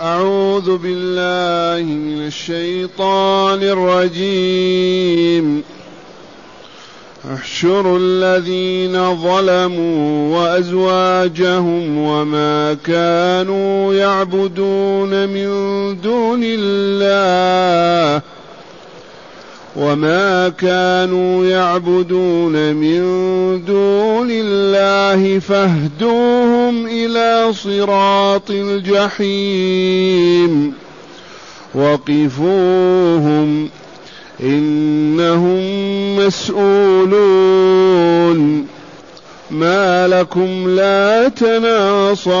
أعوذ بالله من الشيطان الرجيم. احشروا الذين ظلموا وأزواجهم وما كانوا يعبدون من دون الله. وما كانوا يعبدون من دون الله فاهدوهم إلى صراط الجحيم وقفوهم انهم مسؤولون ما لكم لا تناصرون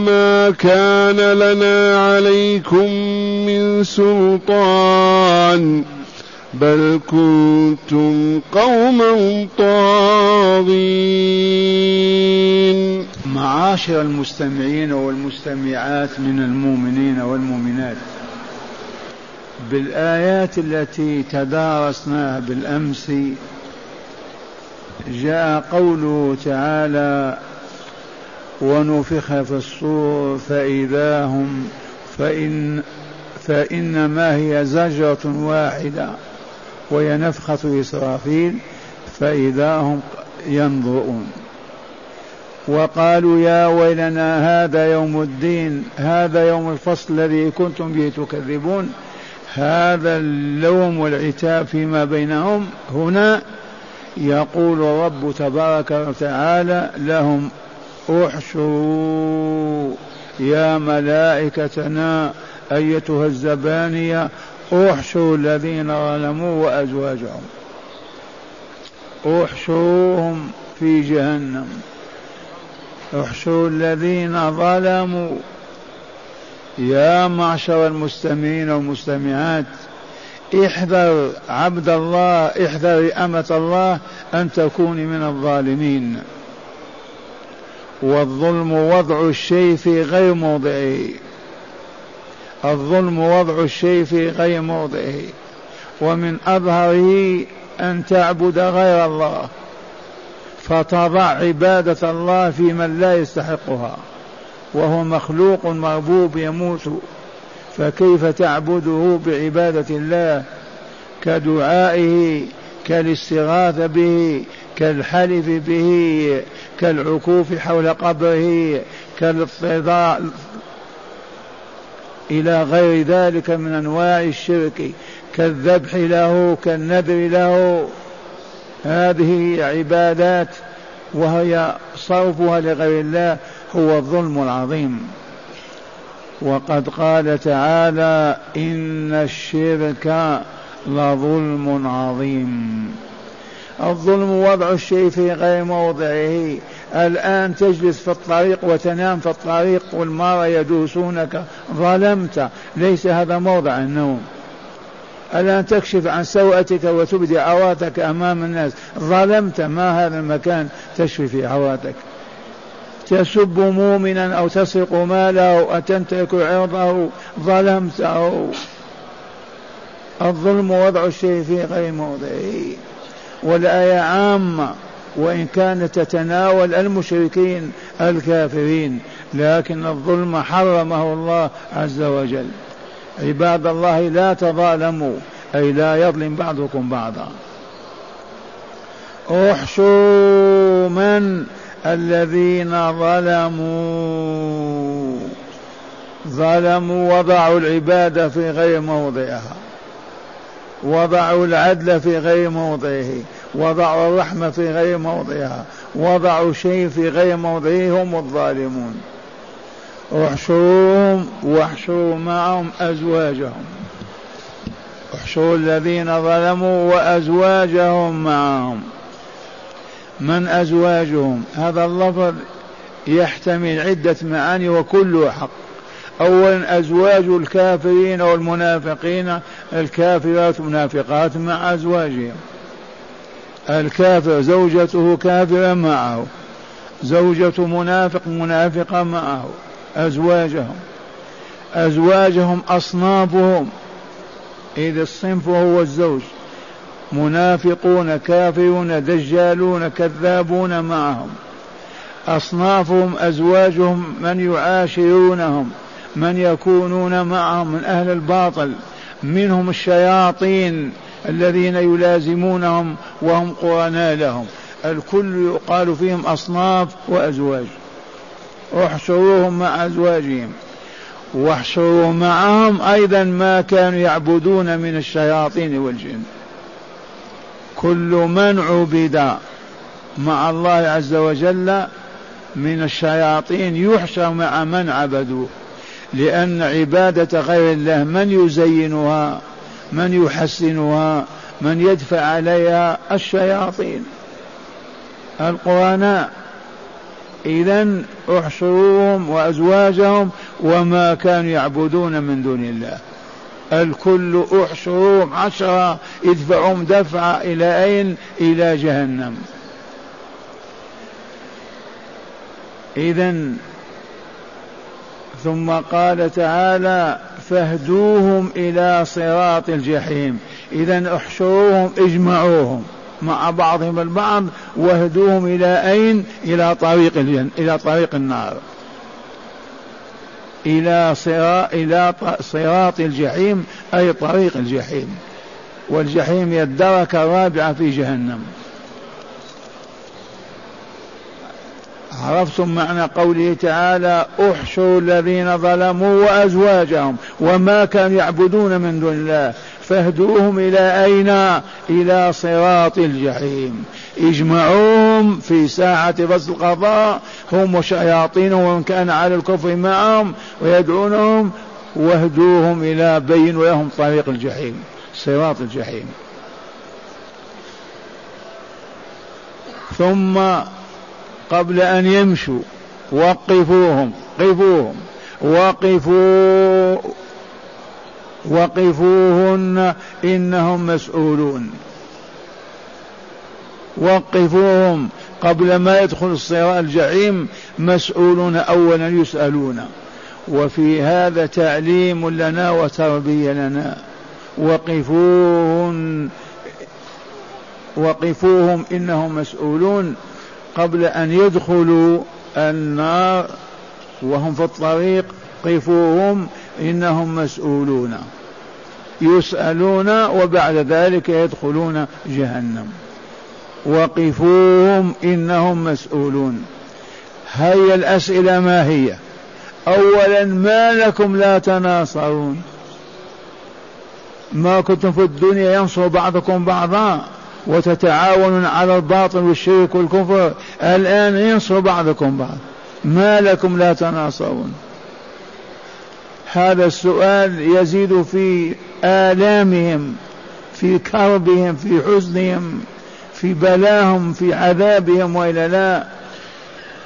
وما كان لنا عليكم من سلطان بل كنتم قوما طاغين معاشر المستمعين والمستمعات من المؤمنين والمؤمنات. بالآيات التي تدارسناها بالأمس جاء قوله تعالى ونفخ في الصور فإذا هم فإن فإنما هي زجرة واحدة وهي نفخة إسرافيل فإذا هم ينظرون. وقالوا يا ويلنا هذا يوم الدين هذا يوم الفصل الذي كنتم به تكذبون هذا اللوم والعتاب فيما بينهم. هنا يقول الرب تبارك وتعالى لهم احشروا يا ملائكتنا أيتها الزبانية احشروا الذين ظلموا وأزواجهم. احشروهم في جهنم. احشروا الذين ظلموا. يا معشر المستمعين والمستمعات احذر عبد الله احذر أمة الله أن تكوني من الظالمين. والظلم وضع الشيء في غير موضعه. الظلم وضع الشيء في غير موضعه. ومن أظهره أن تعبد غير الله. فتضع عبادة الله في من لا يستحقها. وهو مخلوق مربوب يموت. فكيف تعبده بعبادة الله؟ كدعائه كالاستغاثة به كالحلف به كالعكوف حول قبره كالاضطهاد إلى غير ذلك من أنواع الشرك كالذبح له كالنذر له. هذه عبادات وهي صرفها لغير الله هو الظلم العظيم. وقد قال تعالى إن الشرك لظلم عظيم. الظلم وضع الشيء في غير موضعه. الآن تجلس في الطريق وتنام في الطريق والمارة يدوسونك. ظلمت. ليس هذا موضع النوم. الآن تكشف عن سوءتك وتبدي عورتك أمام الناس. ظلمت. ما هذا المكان تشفي في عورتك تسب مؤمنا أو تسرق ماله أو تنتهك عرضه. ظلمته الظلم وضع الشيء في غير موضعه. والآية عامة وإن كانت تتناول المشركين الكافرين لكن الظلم حرمه الله عز وجل. عباد الله لا تظالموا أي لا يظلم بعضكم بعضا. احشوا من الذين ظلموا. ظلموا وضعوا العبادة في غير موضعها. وضعوا العدل في غير موضعه وضعوا الرحمة في غير موضعها وضعوا شيء في غير موضعه هم الظالمون. احشروهم واحشروا معهم أزواجهم. احشروا الذين ظلموا وأزواجهم معهم. من أزواجهم؟ هذا اللفظ يحتمل عدة معاني وكلها حق. أولا أزواج الكافرين والمنافقين الكافرات منافقات مع أزواجهم. الكافر زوجته كافرة معه زوجة منافق منافقة معه أزواجهم. أزواجهم أصنافهم. إذا الصنف هو الزوج. منافقون كافرون دجالون كذابون معهم. أصنافهم أزواجهم من يعاشرونهم. من يكونون معهم من أهل الباطل منهم الشياطين الذين يلازمونهم وهم قرناء لهم. الكل يقال فيهم أصناف وأزواج. احشروهم مع أزواجهم. واحشروا معهم أيضا ما كانوا يعبدون من الشياطين والجن. كل من عبد مع الله عز وجل من الشياطين يحشر مع من عبدوه لأن عبادة غير الله من يزينها؟ من يحسنها؟ من يدفع عليها؟ الشياطين. القرناء إذا احشروهم وأزواجهم وما كانوا يعبدون من دون الله. الكل احشروهم عشرة ادفعهم دفعة إلى أين؟ إلى جهنم. إذا ثم قال تعالى فاهدوهم إلى صراط الجحيم. إذا احشروهم اجمعوهم مع بعضهم البعض واهدوهم إلى أين؟ إلى طريق الجن إلى طريق النار. إلى صراط إلى صراط الجحيم أي طريق الجحيم. والجحيم هي الدركة الرابعة في جهنم. عرفتم معنى قوله تعالى احشروا الذين ظلموا وأزواجهم وما كانوا يعبدون من دون الله فاهدوهم إلى أين؟ إلى صراط الجحيم. اجمعوهم في ساعة فصل القضاء. هم وشياطينهم ومن كان على الكفر معهم ويدعونهم واهدوهم إلى بين لهم طريق الجحيم. صراط الجحيم. ثم قبل أن يمشوا. وقفوهم قفوهم. وقفوا وقفوهن إنهم مسؤولون. وقفوهم. قبل ما يدخل الصراط الجحيم مسؤولون أولا يسألون. وفي هذا تعليم لنا وتربية لنا. وقفوهم وقفوهم إنهم مسؤولون. قبل أن يدخلوا النار وهم في الطريق قفوهم إنهم مسؤولون يسألون وبعد ذلك يدخلون جهنم وقفوهم إنهم مسؤولون. هيا الأسئلة ما هي؟ أولا ما لكم لا تناصرون؟ ما كنتم في الدنيا ينصر بعضكم بعضا. وتتعاونون على الباطل والشرك والكفر. الآن ينصر بعضكم بعض. ما لكم لا تناصرون. هذا السؤال يزيد في آلامهم في كربهم في حزنهم في بلاهم في عذابهم وإلا لا.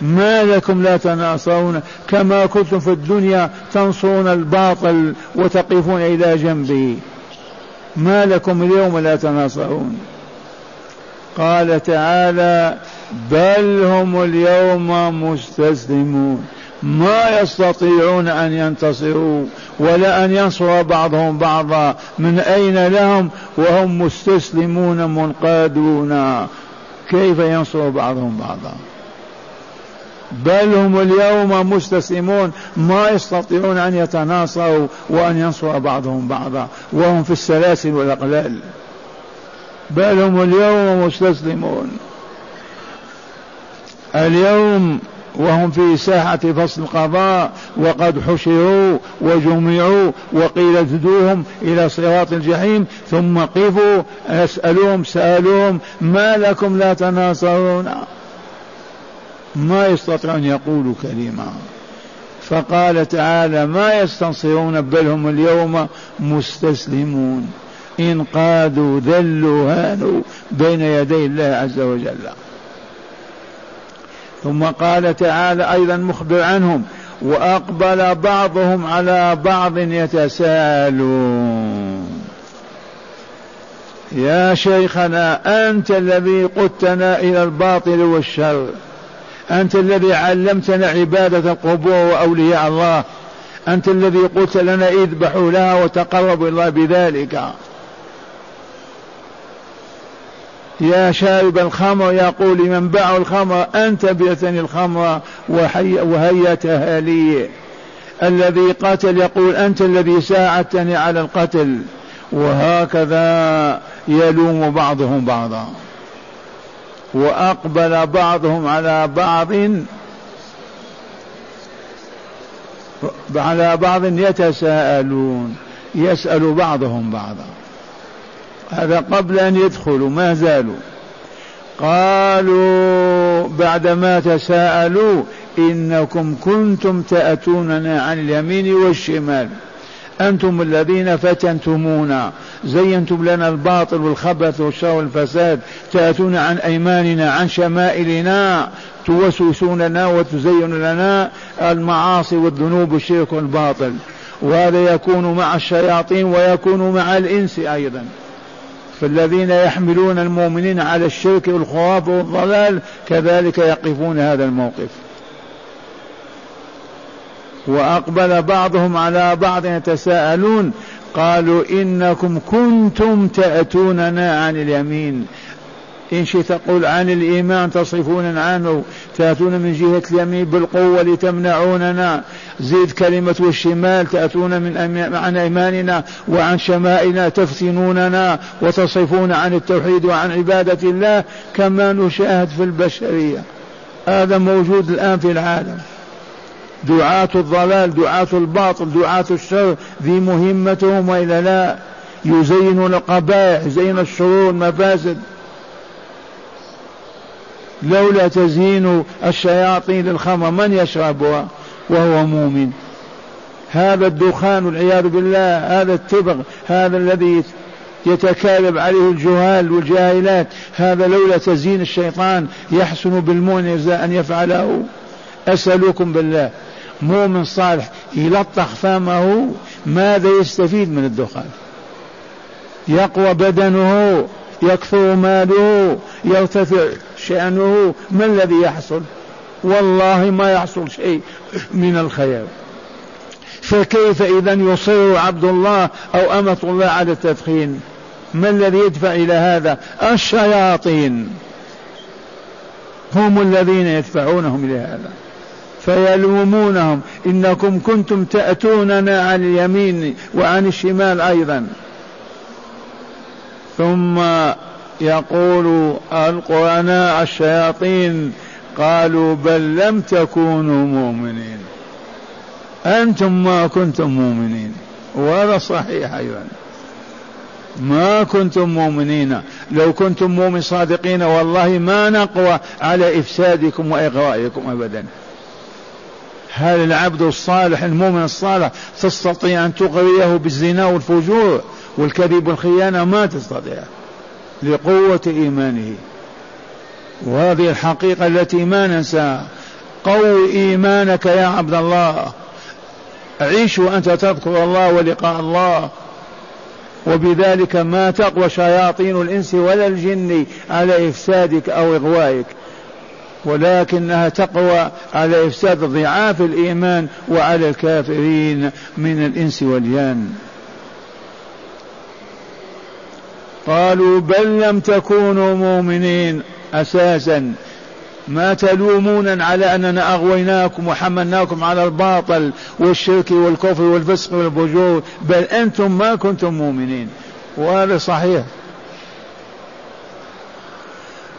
ما لكم لا تناصرون. كما كنتم في الدنيا تنصرون الباطل وتقفون إلى جنبه. ما لكم اليوم لا تناصرون. قال تعالى بل هم اليوم مستسلمون. ما يستطيعون أن ينتصروا ولا أن ينصر بعضهم بعضا. من أين لهم؟ وهم مستسلمون منقادون. كيف ينصر بعضهم بعضا؟ بل هم اليوم مستسلمون. ما يستطيعون أن يتناصروا وأن ينصر بعضهم بعضا. وهم في السلاسل والأقلال. بل هم اليوم مستسلمون. اليوم وهم في ساحة فصل القضاء وقد حشروا وجمعوا وقيل اهدوهم إلى صراط الجحيم ثم قفوا أسألوهم سألوهم ما لكم لا تناصرون. ما يستطيعون يقولوا كلمة. فقال تعالى ما يستنصرون بل هم اليوم مستسلمون. انقادوا ذلوا هانوا بين يدي الله عز وجل. ثم قال تعالى أيضا مخبر عنهم وأقبل بعضهم على بعض يتساءلون. يا شيخنا أنت الذي قدتنا إلى الباطل والشر. أنت الذي علمتنا عبادة القبور وأولياء الله. أنت الذي قلت لنا اذبحوا لها وتقربوا الله بذلك. يا شارب الخمر يقول لمن باع الخمر أنت بعتني الخمر وهيتها لي. الذي قتل يقول أنت الذي ساعدتني على القتل. وهكذا يلوم بعضهم بعضا. وأقبل بعضهم على بعض. على بعض يتساءلون يسأل بعضهم بعضا. هذا قبل أن يدخلوا ما زالوا. قالوا بعدما تساءلوا إنكم كنتم تأتوننا عن اليمين والشمال. أنتم الذين فتنتمونا. زينتم لنا الباطل والخبث والشر والفساد. تأتون عن أيماننا عن شمائلنا. توسوسون لنا وتزين لنا المعاصي والذنوب والشرك والباطل. وهذا يكون مع الشياطين ويكون مع الإنس أيضا. فالذين يحملون المؤمنين على الشرك والخرافة والضلال كذلك يقفون هذا الموقف. وأقبل بعضهم على بعض يتساءلون قالوا إنكم كنتم تأتوننا عن اليمين. إن شئت تقول عن الإيمان تصرفون عنه تأتون من جهة اليمين بالقوة لتمنعوننا. زيد كلمة الشمال تأتون من عن أيماننا وعن شمائلنا تفتنوننا وتصرفون عن التوحيد وعن عبادة الله كما نشاهد في البشرية. هذا موجود الآن في العالم. دعاة الضلال دعاة الباطل دعاة الشر ذي مهمتهم وإلا لا. يزينون القبائح يزينون الشرور المفاسد لولا تزيين الشياطين للخمر من يشربها؟ وهو مؤمن. هذا الدخان والعياذ بالله هذا التبغ هذا الذي يتكالب عليه الجهال والجاهلات هذا لولا تزيين الشيطان يحسن بالمؤمن أن يفعله. أسألكم بالله مؤمن صالح يلطخ فمه ماذا يستفيد من الدخان؟ يقوى بدنه يكثر ماله يرتفع شأنه ما الذي يحصل؟ والله ما يحصل شيء من الخير. فكيف إذا يصر عبد الله أو أمة الله على التدخين؟ ما الذي يدفع إلى هذا؟ الشياطين. هم الذين يدفعونهم إلى هذا. فيلومونهم إنكم كنتم تأتوننا عن اليمين وعن الشمال أيضا. ثم يقول القرناء الشياطين قالوا بل لم تكونوا مؤمنين. أنتم ما كنتم مؤمنين. وهذا صحيح أيضا. ما كنتم مؤمنين. لو كنتم مؤمن صادقين والله ما نقوى على إفسادكم وإغوائكم أبدا. هل العبد الصالح المؤمن الصالح تستطيع أن تغريه بالزنا والفجور؟ والكذب والخيانة ما تستطيع لقوة إيمانه. وهذه الحقيقة التي ما ننساها قوي إيمانك يا عبد الله. عيش وأنت تذكر الله ولقاء الله. وبذلك ما تقوى شياطين الإنس ولا الجن على إفسادك أو إغوائك. ولكنها تقوى على إفساد ضعاف الإيمان وعلى الكافرين من الإنس والجان قالوا بل لم تكونوا مؤمنين. أساسا ما تلومونا على أننا أغويناكم وحملناكم على الباطل والشرك والكفر والفسق والفجور بل أنتم ما كنتم مؤمنين. وهذا صحيح.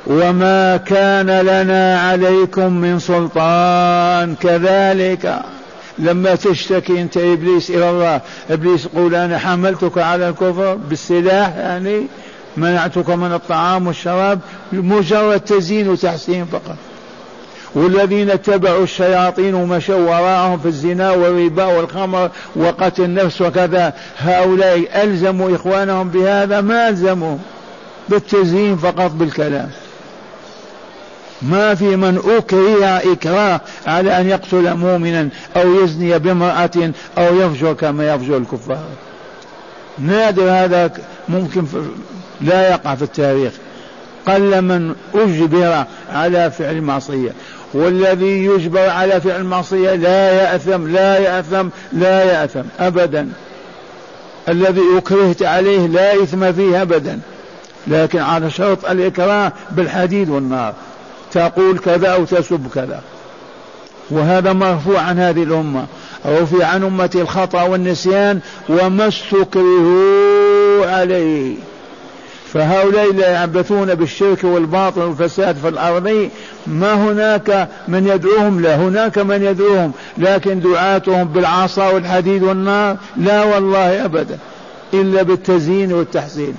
وما كان لنا عليكم من سلطان. كذلك لما تشتكي انت ابليس إلى الله. ابليس يقول أنا حملتك على الكفر بالسلاح يعني منعتك من الطعام والشراب مجرد تزيين وتحسين فقط. والذين اتبعوا الشياطين ومشوا وراءهم في الزنا والربا والخمر وقتل النفس وكذا هؤلاء ألزموا إخوانهم بهذا؟ ما ألزموا. بالتزيين فقط بالكلام. ما في من أكره إكراه على أن يقتل مؤمنا أو يزني بامرأة أو يفجر كما يفجر الكفار. نادر هذا ممكن لا يقع في التاريخ. قل من أجبر على فعل معصية والذي يجبر على فعل المعصية لا يأثم لا يأثم لا يأثم أبدا. الذي أكرهت عليه لا إثم فيه أبدا. لكن على شرط الإكراه بالحديد والنار. تقول كذا أو تسب كذا. وهذا مرفوع عن هذه الأمة. رفع عن أمة الخطأ والنسيان وما استكرهوا عليه. فهؤلاء لا يعبثون بالشرك والباطل والفساد في الأرض. ما هناك من يدعوهم؟ لا هناك من يدعوهم. لكن دعاتهم بالعصا والحديد والنار لا والله أبدا إلا بالتزيين والتحسين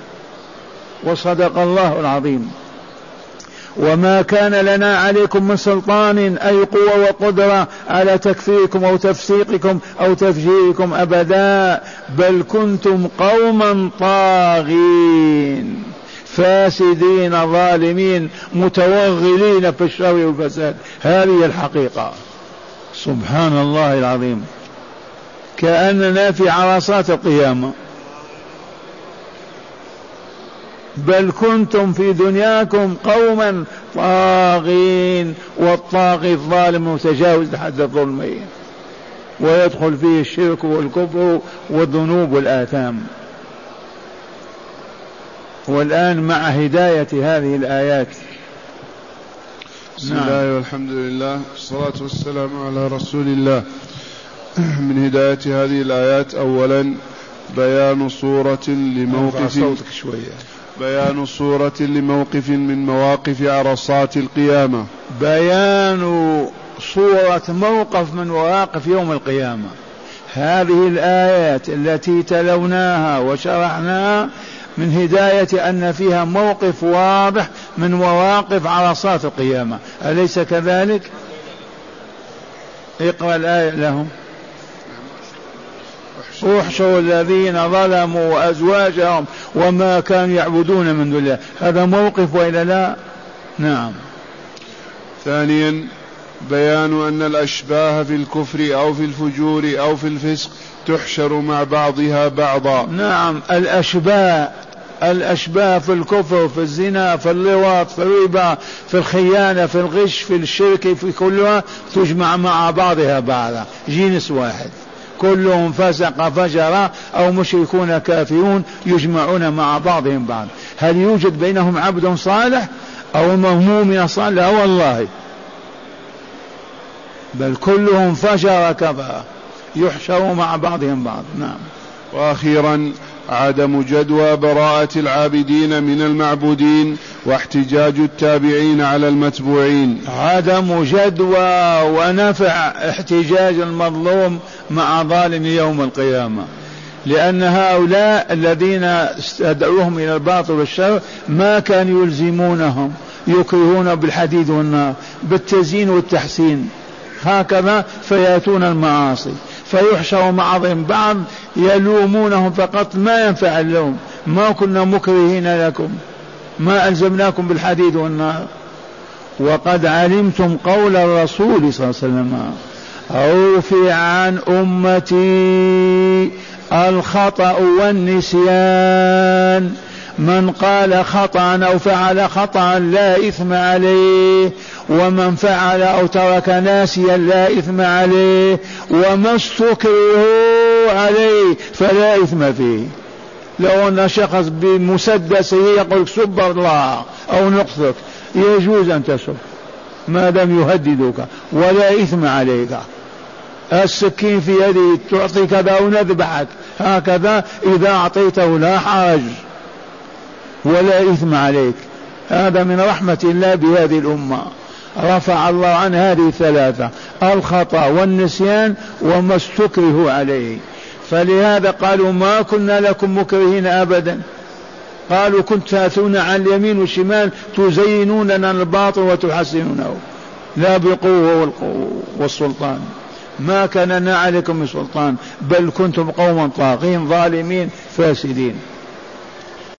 وصدق الله العظيم. وما كان لنا عليكم من سلطان أي قوة وقدرة على تكفيركم أو تفسيقكم أو تفجيركم أبدا بل كنتم قوما طاغين فاسدين ظالمين متوغلين في الشر والفساد. هذه الحقيقة. سبحان الله العظيم. كأننا في عرصات القيامة. بل كنتم في دنياكم قوما طاغين والطاغي الظالم متجاوز حد الظلم. ويدخل فيه الشرك والكفر والذنوب والآثام. والآن مع هداية هذه الآيات. بسم نعم. الله والحمد لله والصلاة والسلام على رسول الله. من هداية هذه الآيات أولا بيان صورة لموقف صوتك شوية. بيان صورة لموقف من مواقف عرصات القيامة. بيان صورة موقف من مواقف يوم القيامة. هذه الآيات التي تلوناها وشرحناها من هداية أن فيها موقف واضح من مواقف عرصات القيامة. أليس كذلك؟ اقرأ الآية لهم. احشروا الذين ظلموا وأزواجهم وما كانوا يعبدون من دون الله. هذا موقف وإلا لا؟ نعم. ثانيا بيان أن الأشباه في الكفر أو في الفجور أو في الفسق تحشر مع بعضها بعضا. نعم الأشباه الأشباه في الكفر في الزنا في اللواط في الربا في الخيانة في الغش في الشرك في كلها تجمع مع بعضها بعضا. جنس واحد. كلهم فسق فجر أو مشركون كافرون يجمعون مع بعضهم بعض. هل يوجد بينهم عبد صالح أو مهموم صالح؟ لا والله. بل كلهم فجر كفر. يحشر مع بعضهم بعض. نعم. وأخيرا عدم جدوى براءة العابدين من المعبودين واحتجاج التابعين على المتبوعين. عدم جدوى ونفع احتجاج المظلوم مع ظالم يوم القيامة. لأن هؤلاء الذين استدعوهم إلى الباطل والشر ما كانوا يلزمونهم يكرهون بالحديد والنار بالتزيين والتحسين. هكذا فيأتون المعاصي. فيحشر بعضهم بعض يلومونهم فقط ما ينفع اللوم. ما كنا مكرهين لكم. ما ألزمناكم بالحديد والنار. وقد علمتم قول الرسول صلى الله عليه وسلم رفع عن أمتي الخطأ والنسيان. من قال خطأ أو فعل خطأ لا إثم عليه ومن فعل أو ترك ناسيا لا إثم عليه وما استكرهوا عليه فلا إثم فيه. لو أن شخص بمسدسه يقول سب الله أو نقصك يجوز أن تسب ما دام يهددك ولا إثم عليك. السكين في يدي تعطي كذا ونذبحك هكذا إذا أعطيته لا حرج. ولا إثم عليك. هذا من رحمة الله بهذه الأمة. رفع الله عن هذه الثلاثة الخطأ والنسيان وما استكرهوا عليه. فلهذا قالوا ما كنا لكم مكرهين أبدا. قالوا كنت تأتون عن اليمين والشمال تزينون لنا الباطل وتحسنونه. لا بالقوة والسلطان. ما كان لنا عليكم من سلطان بل كنتم قوما طاغين ظالمين فاسدين.